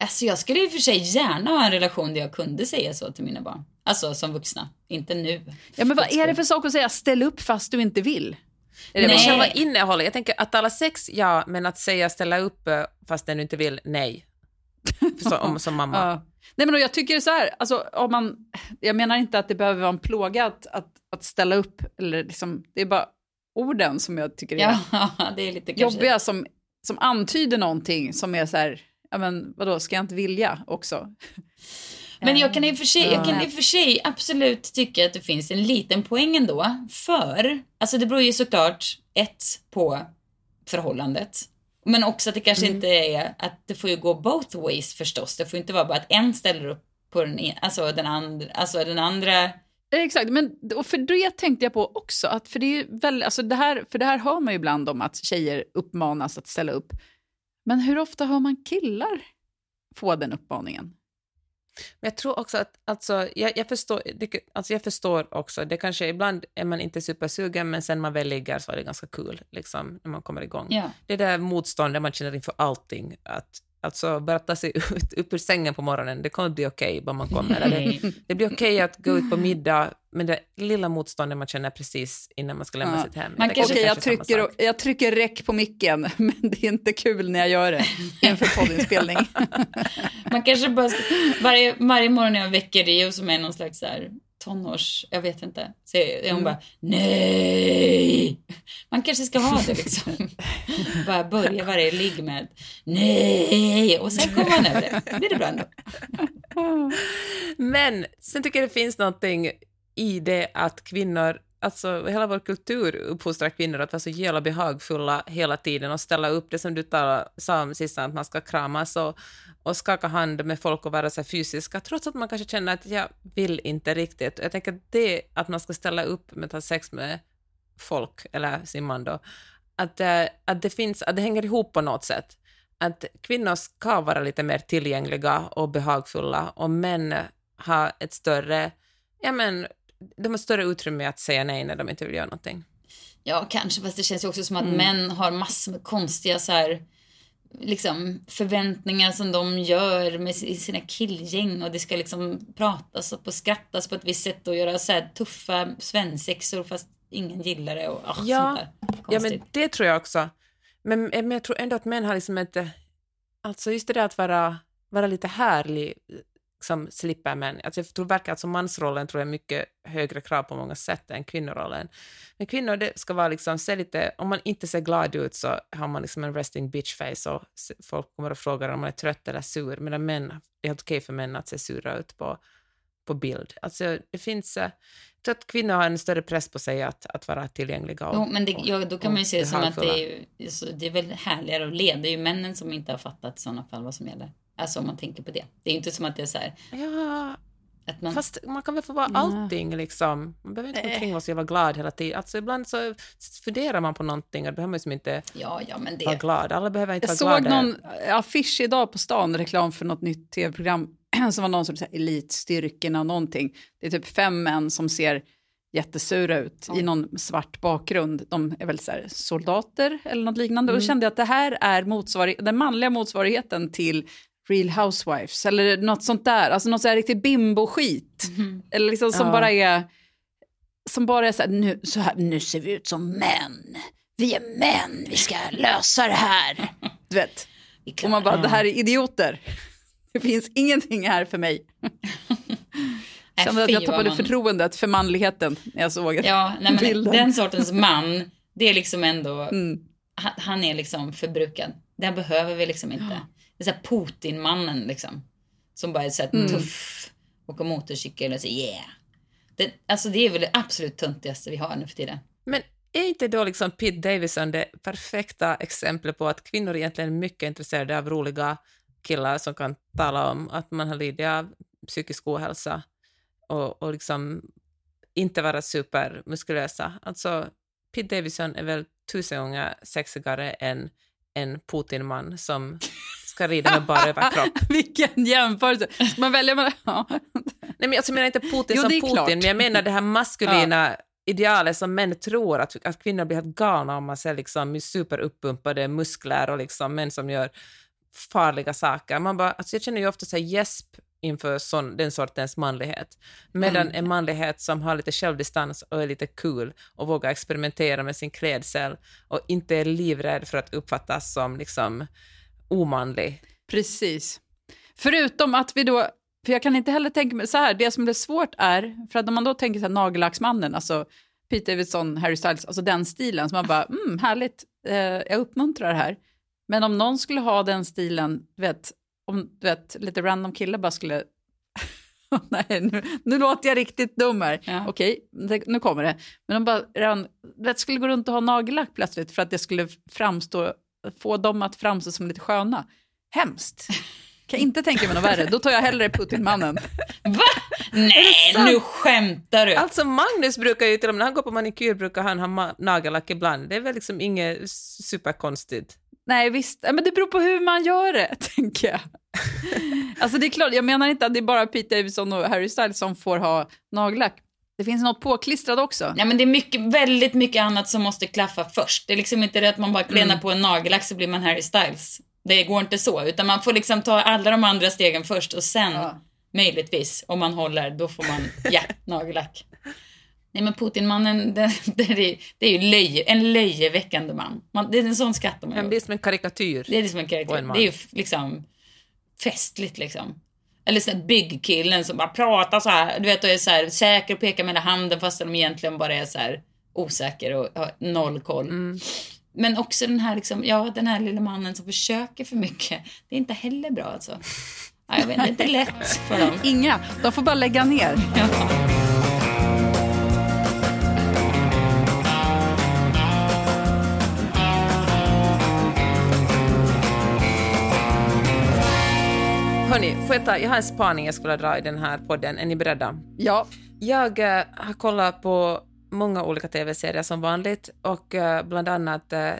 Alltså jag skulle i och för sig gärna ha en relation där jag kunde säga så till mina barn. Alltså som vuxna, inte nu. Ja, men vad är det för sak att säga ställ upp fast du inte vill? Är det Nej. själva innehållet? Jag tänker att alla sex, ja, men att säga ställa upp eh, fast den du inte vill, nej. Så, om, som mamma. Nej, men jag tycker så här, alltså, om man, jag menar inte att det behöver vara en plåga att, att, att ställa upp, eller liksom, det är bara orden som jag tycker är Ja, det är lite kanske... jobbiga som, som antyder någonting som är så här, ja men vadå, ska jag inte vilja också? Men jag kan, i och för sig, jag kan i och för sig absolut tycka att det finns en liten poäng ändå. För, alltså det beror ju såklart ett på förhållandet. Men också att det kanske inte är, att det får ju gå both ways förstås. Det får inte vara bara att en ställer upp på den ena, alltså den andra, alltså den andra Exakt, men och för det tänkte jag på också, att för det, är väl, alltså det, här, för det här hör man ju ibland om att tjejer uppmanas att ställa upp. Men hur ofta hör man killar få den uppmaningen? Men jag tror också att, alltså, jag, jag, förstår, det, alltså jag förstår också, det kanske ibland är man inte supersugen, men sen man väl ligger så är det ganska kul, liksom, när man kommer igång. Ja. Det där motståndet man känner inför allting, att alltså bara ta sig ut, upp ur sängen på morgonen, det kommer bli okej var man kommer. Eller det, blir okej att gå ut på middag, men det lilla motståndet man känner precis innan man ska lämna Ja. sitt hem. Man kanske- Okej, jag trycker, sak. jag trycker räck på micken, men det är inte kul när jag gör det inför poddinspelning. Man kanske bara ska, varje, varje morgon när jag väcker Rio som är någon slags så här tonårs, jag vet inte, så är hon bara nej. Man kanske ska ha det liksom. bara börja varje ligg med nej och sen kommer man över det. Blir det bra ändå. Men sen tycker jag det finns någonting i det att kvinnor alltså hela vår kultur uppfostrar kvinnor att vara så jävla behagfulla hela tiden och ställa upp det som du tal- sa om sist, att man ska kramas och, och skaka hand med folk och vara så här fysiska, trots att man kanske känner att jag vill inte riktigt. Jag tänker att det, att man ska ställa upp med att ha sex med folk, eller sin man då, att, att, det finns, att det hänger ihop på något sätt. Att kvinnor ska vara lite mer tillgängliga och behagfulla och män har ett större, ja men, de har större utrymme att säga nej när de inte vill göra någonting. Ja, kanske, fast det känns ju också som att Mm. män har massor med konstiga så här, liksom, förväntningar som de gör med si- sina killgäng och det ska liksom pratas och på skrattas på ett visst sätt och göra så här tuffa svensexor fast ingen gillar det och ah, Ja. Ja, men det tror jag också. Men, men jag tror ändå att män har liksom inte... Alltså just det där att vara, vara lite härlig, liksom slipper män. Alltså jag tror verkligen att som mansrollen tror jag är mycket högre krav på många sätt än kvinnorollen. Men kvinnor, det ska vara liksom, se lite, om man inte ser glad ut så har man liksom en resting bitch face och folk kommer att fråga om man är trött eller sur, medan män, det är helt okej för män att se sura ut på, på bild. Alltså det finns, eh, jag tror att kvinnor har en större press på sig att, att vara tillgängliga. Och, Jo, men det, och- ja, då kan man ju och se det som att det är, det är väl härligare att le. Det är ju männen som inte har fattat i sådana fall vad som gäller. Alltså om man tänker på det. Det är ju inte som att det är så här Ja, att man... fast man kan väl få vara Ja. allting liksom. Man behöver inte gå omkring och vara så jävla glad hela tiden. Alltså ibland så funderar man på någonting och då behöver man liksom inte Ja, ja, men vara det... glad. Alla behöver inte Jag vara såg glada. någon affisch idag på stan, reklam för något nytt tv-program som var någon som sa elitstyrkorna och någonting. Det är typ fem män som ser jättesura ut i någon svart bakgrund. De är väl så här soldater eller något liknande. Och då kände jag att det här är motsvarig, den manliga motsvarigheten till Real Housewives eller något sånt där. Alltså något så här riktigt bimbo-skit. Eller liksom som Ja. bara är som bara är så här nu, så här, nu ser vi ut som män. Vi är män, vi ska lösa det här. Du vet. Och man bara, det. det här är idioter. Det finns ingenting här för mig. Äh, Kände att fy jag tappade man- förtroendet för manligen när jag såg Ja, nej, men bilden. den sortens man, det är liksom ändå, Mm. han, han är liksom förbrukad. Den behöver vi liksom inte. Det är så här Putin-mannen liksom. Som bara är så här Mm. tuff, åker motorcykel och så yeah. Det, alltså det är väl det absolut töntigaste vi har nu för tiden. Men är inte då liksom Pete Davidson det perfekta exemplet på att kvinnor egentligen är mycket intresserade av roliga killar som kan tala om att man har lidit av psykisk ohälsa och, och liksom inte vara supermuskulösa. Alltså, Pete Davidson är väl tusen gånger sexigare än en Putin-man som ska rida med bara överkropp. Vilken jämförelse. Ska man välja mellan... Ja. Nej, men alltså, jag menar inte Putin Jo, som Putin, klart. men jag menar det här maskulina idealet som män tror att, att kvinnor blir helt galna om man ser liksom superuppumpade muskler och liksom män som gör farliga saker. Man bara, alltså jag känner ju ofta så här gäsp inför sån, den sortens manlighet. Medan Mm. en manlighet som har lite självdistans och är lite cool och vågar experimentera med sin klädsel och inte är livrädd för att uppfattas som liksom omanlig. Precis. Förutom att vi då, för jag kan inte heller tänka mig, så här, det som blir svårt är, för att om man då tänker så här nagellacksmannen, alltså Pete Davidson, Harry Styles, alltså den stilen, så man bara, mm, härligt, eh, jag uppmuntrar det här. Men om någon skulle ha den stilen, du vet, om du vet, lite random kille bara skulle Nej, nu, nu låter jag riktigt dum här. Ja. Okej, det, nu kommer det. Men de bara redan, du vet, skulle gå runt och ha nagellack plötsligt för att det skulle framstå, få dem att framstå som lite sköna. Hemskt. Kan inte tänka mig något värre. Då tar jag hellre Putin-mannen. Va? Nej, nu skämtar du. Alltså Magnus brukar ju till och med när han går på manikyr brukar han ha nagellack ibland. Det är väl liksom inget superkonstigt. Nej, visst. Men det beror på hur man gör det, tänker jag. Alltså det är klart, jag menar inte att det är bara Pete Davidson och Harry Styles som får ha nagellack. Det finns något påklistrat också. Nej men det är mycket, väldigt mycket annat som måste klaffa först. Det är liksom inte det att man bara klenar Mm. på en nagellack så blir man Harry Styles. Det går inte så, utan man får liksom ta alla de andra stegen först och sen Ja. möjligtvis, om man håller, då får man, ja, nagellack. Nej men Putinmannen, det, det, är, det är ju löje, en löjeväckande man. man. Det är en sån skrattar man Han ju blir åt. som en karikatyr. Det är liksom en man. Det är ju liksom festligt liksom. Eller så byggkillen som bara pratar så här, du vet, och är så här säker och pekar med hela handen fast de egentligen bara är så här osäker och har noll koll. Mm. Men också den här liksom, ja, den här lilla mannen som försöker för mycket. Det är inte heller bra alltså. Ja, jag vet, det är inte lätt för dem. Inga, de får bara lägga ner. Ja. Hörni, får jag, ta, jag har en spaning jag skulle dra i den här podden. Är ni beredda? Ja, Jag eh, har kollat på många olika tv-serier som vanligt och eh, bland annat uh,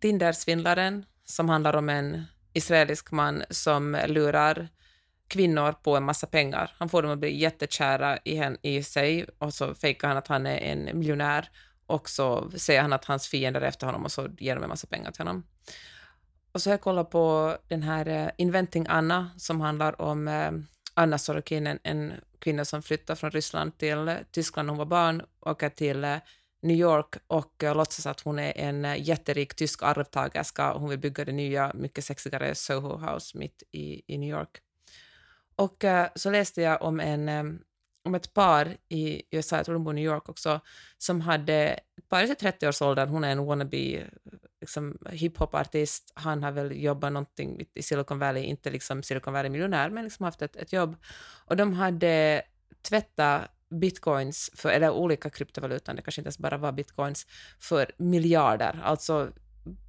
Tinder-svindlaren som handlar om en israelisk man som lurar kvinnor på en massa pengar. Han får dem att bli jättekära i, hen, i sig och så fejkar han att han är en miljonär och så säger han att hans fiender är efter honom och så ger de en massa pengar till honom. Och så har jag kollat på den här uh, Inventing Anna som handlar om uh, Anna Sorokin, en, en kvinna som flyttade från Ryssland till uh, Tyskland när hon var barn, åker till uh, New York och uh, låtsas att hon är en uh, jätterik tysk arvtagerska och hon vill bygga det nya, mycket sexigare Soho House mitt i, i New York. Och uh, så läste jag om, en, um, om ett par i USA, jag tror de bor i New York också, som hade ett par i 30-årsåldern, hon är en wannabe liksom, hiphop-artist, han har väl jobbat någonting i Silicon Valley, inte liksom Silicon Valley-miljonär, men liksom haft ett, ett jobb. Och de hade tvättat bitcoins, för, eller olika kryptovalutan, det kanske inte ens bara var bitcoins, för miljarder, alltså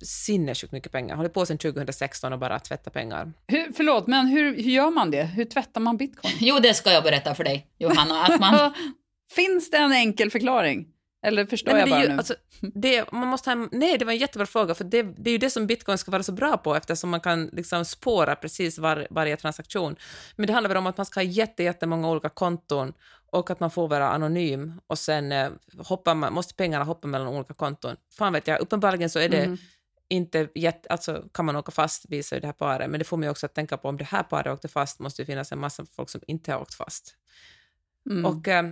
sinnessjukt mycket pengar. Håller på sedan 2016 och bara tvätta pengar. hur, förlåt, men hur, hur gör man det? Hur tvättar man bitcoin? Jo, det ska jag berätta för dig, Johanna. Att man, Finns det en enkel förklaring? Eller förstår Nej, jag bara ju, nu? alltså, det, man måste ha, nej, det var en jättebra fråga, för det, det är ju det som bitcoin ska vara så bra på, eftersom man kan liksom spåra precis var, varje transaktion. Men det handlar väl om att man ska ha jätte, jättemånga olika konton och att man får vara anonym och sen eh, hoppar man, måste pengarna hoppa mellan olika konton. Fan vet jag, uppenbarligen så är det Mhm. inte jätte, alltså kan man åka fast, visar det här paret, men det får mig också att tänka på om det här paret åkte fast måste det finnas en massa folk som inte har åkt fast. Mm. Och, eh,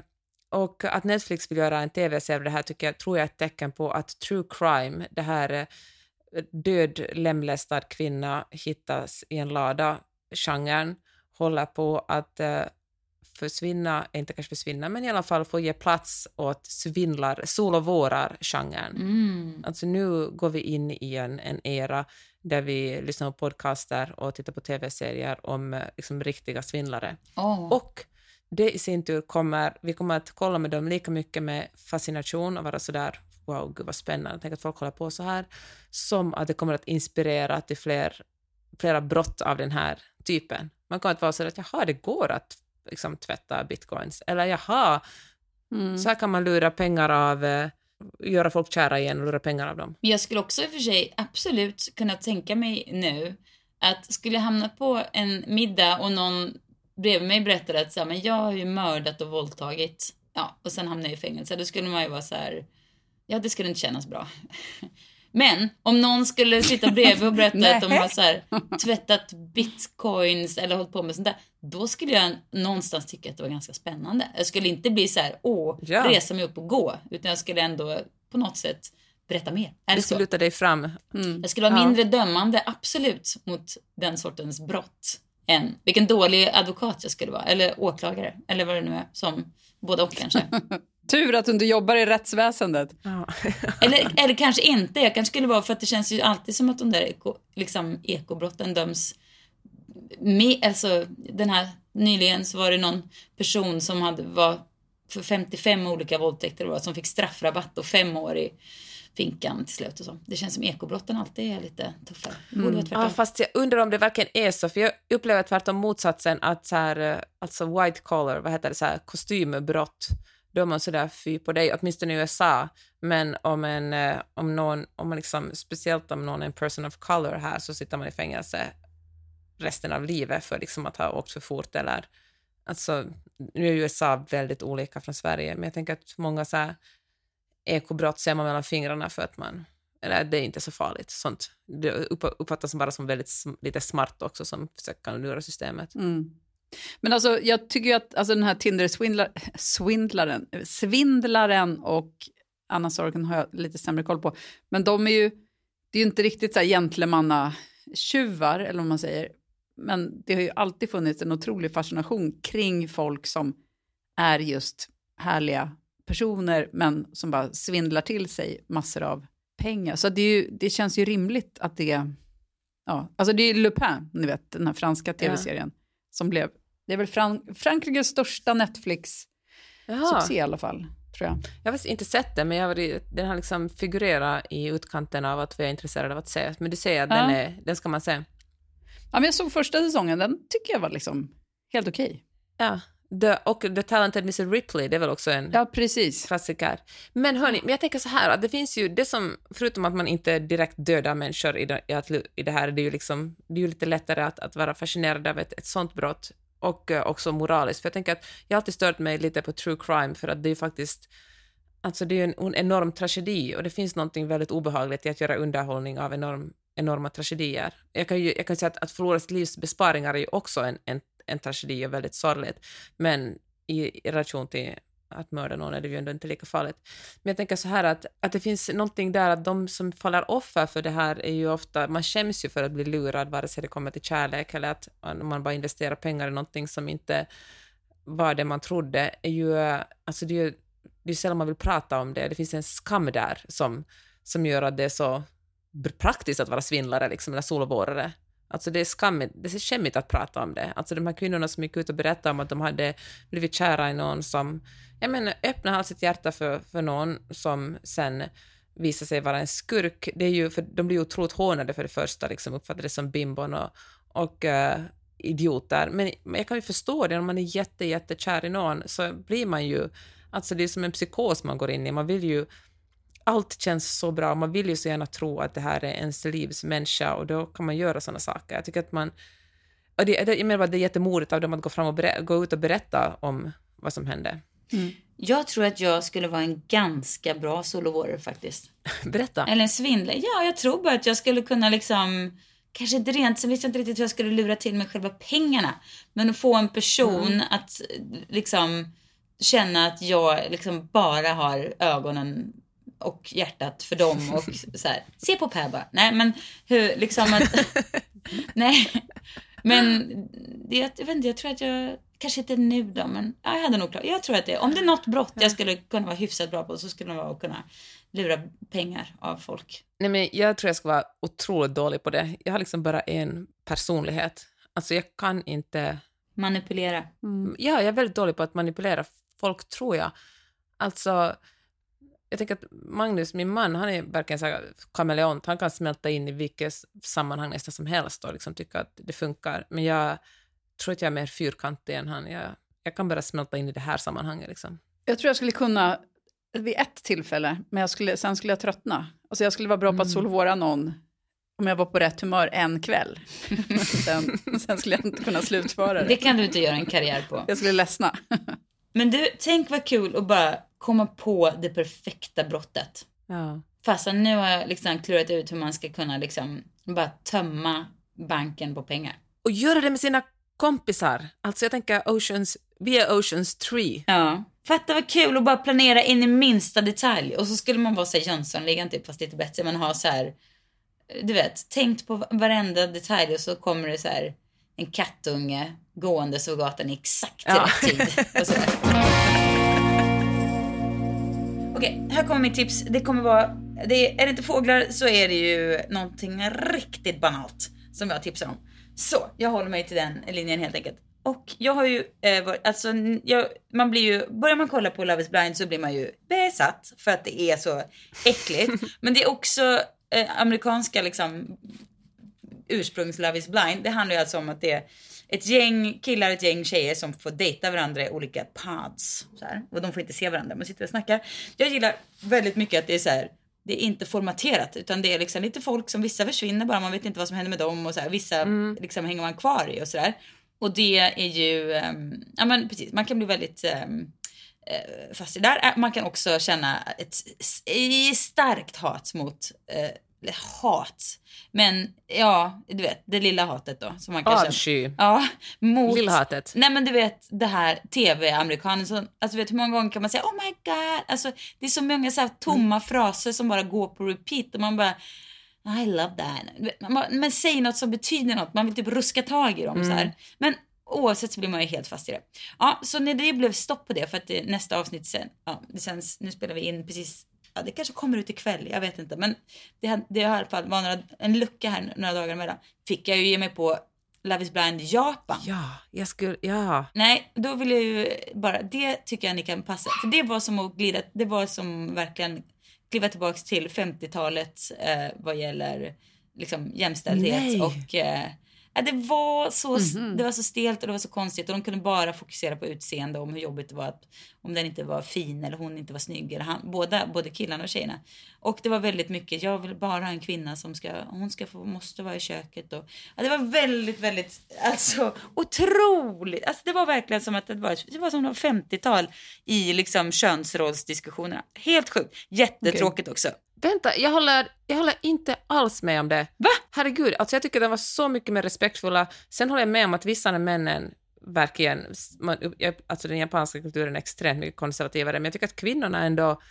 och att Netflix vill göra en tv-serie det här tycker jag, tror jag är ett tecken på att true crime, det här eh, död lemlästad kvinna hittas i en lada, genren, håller på att eh, försvinna, inte kanske försvinna, men i alla fall få ge plats åt svindlar, sol och vårar-genren. mm. Alltså nu går vi in i en, en era där vi lyssnar på podcaster och tittar på tv-serier om eh, liksom, riktiga svindlare. Åh. Och det i sin tur kommer, vi kommer att kolla med dem lika mycket med fascination och vara sådär wow, gud vad spännande, tänk att folk håller på så här, som att det kommer att inspirera till fler, flera brott av den här typen. Man kommer att vara sådär att jaha, det går att liksom, tvätta bitcoins, eller jaha, Mm. så här kan man lura pengar av, eh, göra folk kära igen och lura pengar av dem. Men jag skulle också i och för sig absolut kunna tänka mig nu att skulle jag hamna på en middag och någon bredvid mig berättade att så här, men jag har ju mördat och våldtagit, ja, och sen hamnar jag i fängelse, då skulle man ju vara så här, ja det skulle inte kännas bra. Men om någon skulle sitta bredvid och berätta att de har så här, tvättat bitcoins eller hållit på med sånt där, då skulle jag någonstans tycka att det var ganska spännande. Jag skulle inte bli så här, åh, Ja. resa mig upp och gå, utan jag skulle ändå på något sätt berätta mer. Är Du ska luta dig fram. Mm. Jag skulle vara Ja. mindre dömande, absolut, mot den sortens brott. Än vilken dålig advokat jag skulle vara, eller åklagare, eller vad det nu är, som både och kanske. Tur att du inte jobbar i rättsväsendet. Ja. eller, eller kanske inte, jag kanske skulle vara, för att det känns ju alltid som att de där eko, liksom, ekobrotten döms med, alltså den här, nyligen så var det någon person som hade, var för 55 olika våldtäkter var, som fick straffrabatt och fem år i finkan till slut och så. Det känns som ekobrotten alltid är lite tuffare. Tvärtom. Ja, fast jag undrar om det verkligen är så, för jag upplever tvärtom motsatsen, att så här, eh, alltså white collar, vad heter det, så här, kostymbrott, då är man sådär fy på dig, åtminstone i USA, men om en, eh, om någon, om man liksom, speciellt om någon är en person of color här, så sitter man i fängelse resten av livet för liksom att ha åkt för fort eller, alltså, nu är USA väldigt olika från Sverige, men jag tänker att många så här ekobrott ser man mellan fingrarna för att man eller det är inte så farligt. Sånt det uppfattas bara som väldigt lite smart också som försöker kan lura systemet. Mm. Men alltså, jag tycker ju att alltså, den här Tinder-svindlaren svindlaren och Anna Sorgen har jag lite sämre koll på. Men de är ju, det är ju inte riktigt så här gentlemannatjuvar eller vad man säger. Men det har ju alltid funnits en otrolig fascination kring folk som är just härliga personer, men som bara svindlar till sig massor av pengar. Så det, ju, det känns ju rimligt att det... Ja, alltså det är Le Pen, ni vet, den här franska tv-serien, som blev... Det är väl Fran- Frankrikes största Netflix-succé i alla fall, tror jag. jag har inte sett den, men jag var, den har liksom figurerat i utkanten av att vi är intresserade av att se. Men du säger att Ja. den, är, den ska man se. Ja, men jag såg första säsongen, den tycker jag var liksom helt okej. Ja. The, och The Talented Mr Ripley, det är väl också en Ja, precis. klassiker. Men hörni, men jag tänker så här, att det finns ju det som, förutom att man inte direkt dödar människor i det, i det här, det är ju liksom, det är ju lite lättare att, att vara fascinerad av ett, ett sånt brott och eh, också moraliskt. För jag tänker att jag har alltid stört mig lite på true crime för att det är ju faktiskt Alltså det är ju en, en enorm tragedi och det finns någonting väldigt obehagligt i att göra underhållning av enorm, enorma tragedier. Jag kan ju jag kan säga att, att förlora sitt livs besparingar är ju också en, en, en tragedi och väldigt sorgligt, men i, i relation till att mörda någon är det ju ändå inte lika farligt. Men jag tänker så här att, att det finns någonting där att de som faller offer för det här är ju ofta, man skäms ju för att bli lurad vare sig det kommer till kärlek eller att man bara investerar pengar i någonting som inte var det man trodde, är ju, alltså det är ju det är sällan man vill prata om det. Det finns en skam där som, som gör att det är så praktiskt att vara svindlare liksom, eller solborrare. Alltså det är skammigt, det är skämmigt att prata om det. Alltså de här kvinnorna som gick ut och berättade om att de hade blivit kära i någon som, jag menar, öppnade sitt hjärta för, för någon som sen visar sig vara en skurk. Det är ju, för de blir ju otroligt hånade för det första, liksom uppfattade som bimbon och, och uh, idioter. Men, men jag kan ju förstå det, om man är jätte, jättekär i någon så blir man ju, alltså det är som en psykos man går in i. Man vill ju, allt känns så bra, man vill ju så gärna tro att det här är ens livs människa och då kan man göra sådana saker. Jag tycker att man, och det, jag menar bara, det är jättemodigt av dem att gå, fram och berä, gå ut och berätta om vad som hände. Jag tror att jag skulle vara en ganska bra solowarrior faktiskt. Berätta. Eller en svindlare. Ja, jag tror bara att jag skulle kunna liksom... Kanske inte rent, sen vet jag inte riktigt hur jag skulle lura till mig själva pengarna. Men att få en person att eh, liksom känna att jag liksom bara har ögonen och hjärtat för dem och så här, se på Per bara. Nej, men hur liksom att... nej, men det, jag vet inte, jag tror att jag, kanske inte nu då, men ja, jag hade nog klart. Jag tror att det, om det är något brott jag skulle kunna vara hyfsat bra på så skulle det vara att kunna lura pengar av folk. Nej, men jag tror jag ska vara otroligt dålig på det. Jag har liksom bara en personlighet. Alltså jag kan inte... Manipulera. Ja, jag är väldigt dålig på att manipulera folk, tror jag. Alltså, jag tänker att Magnus, min man, han är verkligen så här kameleont. Han kan smälta in i vilket sammanhang nästan som helst och liksom tycka att det funkar. Men jag tror att jag är mer fyrkantig än han. Jag, jag kan bara smälta in i det här sammanhanget. Liksom. Jag tror jag skulle kunna vid ett tillfälle, men jag skulle, sen skulle jag tröttna. Alltså jag skulle vara bra på att solvåra någon om jag var på rätt humör en kväll. sen, sen skulle jag inte kunna slutföra det. Det kan du inte göra en karriär på. Jag skulle ledsna. Men du, tänk vad kul att bara komma på det perfekta brottet. Ja. Fast nu har jag liksom klurat ut hur man ska kunna liksom bara tömma banken på pengar. Och göra det med sina kompisar. Alltså jag tänker Oceans, vi är Oceans 3. Ja. Fatta vad kul att bara planera in i minsta detalj. Och så skulle man vara så här Jönssonligan typ, fast lite bättre. Men ha så här, du vet, tänkt på varenda detalj och så kommer det så här en kattunge gående över gatan i exakt Ja. rätt tid. Okej, här kommer mitt tips. Det kommer vara, det är, är det inte fåglar så är det ju någonting riktigt banalt som jag tipsar om. Så, jag håller mig till den linjen helt enkelt. Och jag har ju, eh, varit, alltså, jag, man blir ju, börjar man kolla på Love is blind så blir man ju besatt för att det är så äckligt. Men det är också eh, amerikanska liksom ursprungs Love is blind. Det handlar ju alltså om att det är ett gäng killar, ett gäng tjejer som får dejta varandra i olika pods. Så här. Och de får inte se varandra, men sitter och snackar. Jag gillar väldigt mycket att det är så här. Det är inte formaterat utan det är liksom lite folk som vissa försvinner bara, man vet inte vad som händer med dem och så här. Vissa liksom hänger man kvar i och sådär. Och det är ju, ehm, ja men precis, man kan bli väldigt eh, fast det där. Man kan också känna ett starkt hat mot, eh, hat, men ja, du vet, det lilla hatet då. Som man. Avsky. Ja, mot... Lillhatet. Nej men du vet det här tv-amerikanen som, alltså vet hur många gånger kan man säga oh my god, alltså det är så många så här tomma fraser som bara går på repeat och man bara I love that. Bara, Men säg något som betyder något, man vill typ ruska tag i dem så här. Men oavsett så blir man ju helt fast i det. Ja, så när det blev stopp på det för att det, nästa avsnitt sen, ja det känns, nu spelar vi in precis Ja, det kanske kommer ut ikväll, jag vet inte. Men det, det i alla fall var några, en lucka här några dagar emellan. Fick jag ju ge mig på Love is blind Japan. Ja, jag skulle, ja. Nej, då vill jag ju bara, det tycker jag ni kan passa. För det var som att glida, det var som verkligen kliva tillbaks till 50-talet eh, vad gäller liksom jämställdhet Nej. och eh, det, var så, Mhm. det var så stelt och det var så konstigt och de kunde bara fokusera på utseende om hur jobbigt det var att om den inte var fin eller hon inte var snygg eller han, båda, både killarna och tjejerna. Och det var väldigt mycket, jag vill bara ha en kvinna som ska, hon ska få, måste vara i köket och ja, det var väldigt, väldigt, alltså otroligt. Alltså det var verkligen som att det var, det var som det var 50-tal i liksom könsrollsdiskussionerna. Helt sjukt. Jättetråkigt också. Vänta, jag håller, jag håller inte alls med om det. Va? Herregud, alltså jag tycker de var så mycket mer respektfulla. Sen håller jag med om att vissa av männen verkligen, man, alltså den japanska kulturen är extremt mycket konservativare, men jag tycker att kvinnorna ändå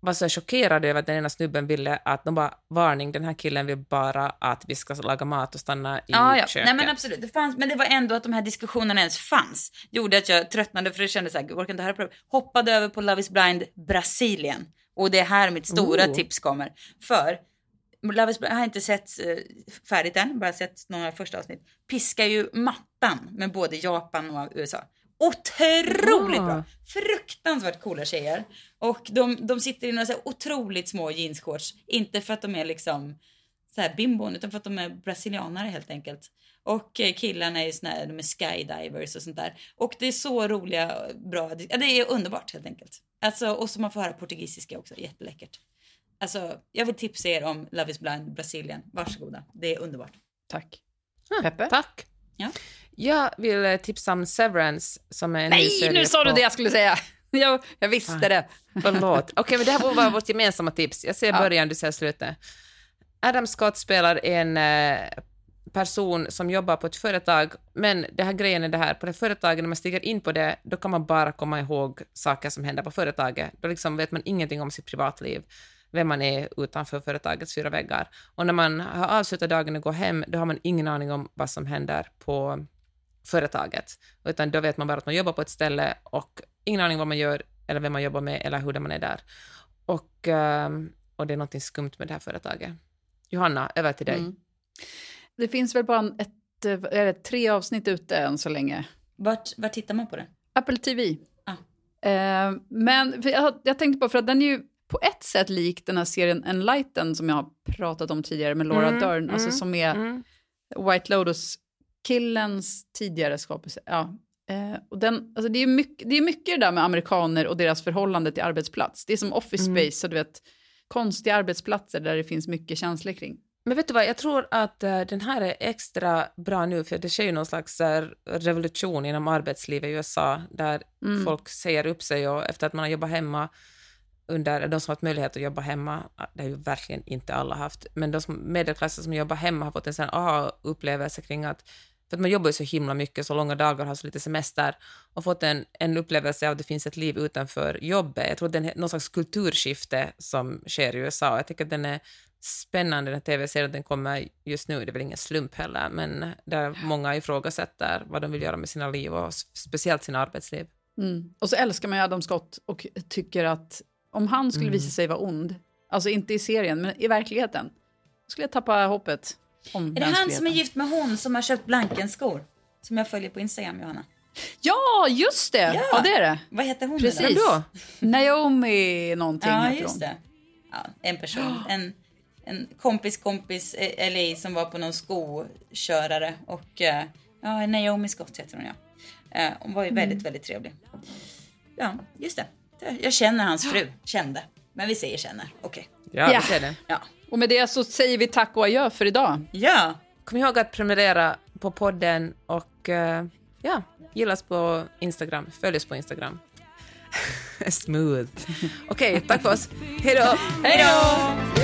var så chockerade över att den ena snubben ville att de bara, varning, den här killen vill bara att vi ska laga mat och stanna i Ja, ja. köket. Nej, men absolut. Det fanns, men det var ändå att de här diskussionerna ens fanns. Gjorde att jag tröttnade för det kändes så här, jag orkar inte höra på det. Hoppade över på Love is blind Brasilien. Och det är här mitt stora Oh. tips kommer. För Love is blind, jag har inte sett eh, färdigt än, bara sett några första avsnitt. Piskar ju mattan med både Japan och USA. Otroligt bra! Fruktansvärt coola tjejer. Och de, de sitter i några så här otroligt små jeansshorts. Inte för att de är liksom så här bimbon utan för att de är brasilianare helt enkelt. Och eh, killarna är ju såna här, de är skydivers och sånt där. Och det är så roliga, bra, det är underbart helt enkelt. Alltså, och så man får höra portugisiska också, jätteläckert. Alltså, jag vill tipsa er om Love is blind Brasilien. Varsågoda, det är underbart. Tack. Ah, Peppe? Tack. Ja. Jag vill eh, tipsa om Severance som är en ny Nej, serie nu sa du på- det jag skulle säga. Jag, jag visste det. Förlåt. Okej, men det här vara vårt gemensamma tips. Jag ser Ja. början, du ser slutet. Adam Scott spelar en eh, person som jobbar på ett företag, men det här grejen är det här, på det företaget, när man stiger in på det, då kan man bara komma ihåg saker som händer på företaget. Då liksom vet man ingenting om sitt privatliv, vem man är utanför företagets fyra väggar. Och när man har avslutat dagen och går hem, då har man ingen aning om vad som händer på företaget, utan då vet man bara att man jobbar på ett ställe och ingen aning vad man gör eller vem man jobbar med eller hur man är där. Och, eh, och det är något skumt med det här företaget. Johanna, över till dig. Mm. Det finns väl bara ett, eh, är det, tre avsnitt ute än så länge. Vart, vart tittar man på det? Apple TV. Ah. Eh, men jag, jag tänkte på, för att den är ju på ett sätt lik den här serien Enlighten som jag har pratat om tidigare med Laura Mm, Dern, alltså mm, som är Mm. White Lotus-killens tidigare skapelse. Ja. Eh, och den, alltså det, är mycket, det är mycket det där med amerikaner och deras förhållande till arbetsplats. Det är som office Mm. space, så du vet, konstiga arbetsplatser där det finns mycket känslor kring. Men vet du vad, jag tror att eh, den här är extra bra nu, för det sker ju någon slags eh, revolution inom arbetslivet i USA, där Mm. folk säger upp sig och efter att man har jobbat hemma under, de som har haft möjlighet att jobba hemma, det har ju verkligen inte alla haft, men de som, medelklassen som jobbar hemma har fått en sån aha-upplevelse kring att, för att man jobbar ju så himla mycket, så långa dagar, har så lite semester, och fått en, en upplevelse av att det finns ett liv utanför jobbet. Jag tror att det är någon slags kulturskifte som sker i USA. Jag tycker att den är spännande, den tv-serien, den kommer just nu, det är väl ingen slump heller, men där många ifrågasätter vad de vill göra med sina liv och speciellt sina arbetsliv. Mm. Och så älskar man ju Adam Scott och tycker att om han skulle Mm. visa sig vara ond, alltså inte i serien, men i verkligheten, skulle jag tappa hoppet om Är det han som är gift med hon som har köpt Blankenskor? Som jag följer på Instagram, Johanna. Ja, just det! Ja, Ja. det är det. Vad heter hon? Precis. då? Naomi någonting Ja, heter just hon. det. Ja, en person. En, en kompis kompis eh, LA som var på någon skokörare och eh, ja, Naomi Scott heter hon ja. Eh, Hon var ju Mm. väldigt, väldigt trevlig. Ja, just det. Jag känner hans fru. Kände. Men vi säger känner. Okej. Ja, Ja. vi ser det. Ja. Och med det så säger vi tack och adjö för idag. Ja. Kom ihåg att prenumerera på podden och ja, gillas på Instagram, följ oss på Instagram. Smooth. Okej, tack för oss. Hej då! Hej då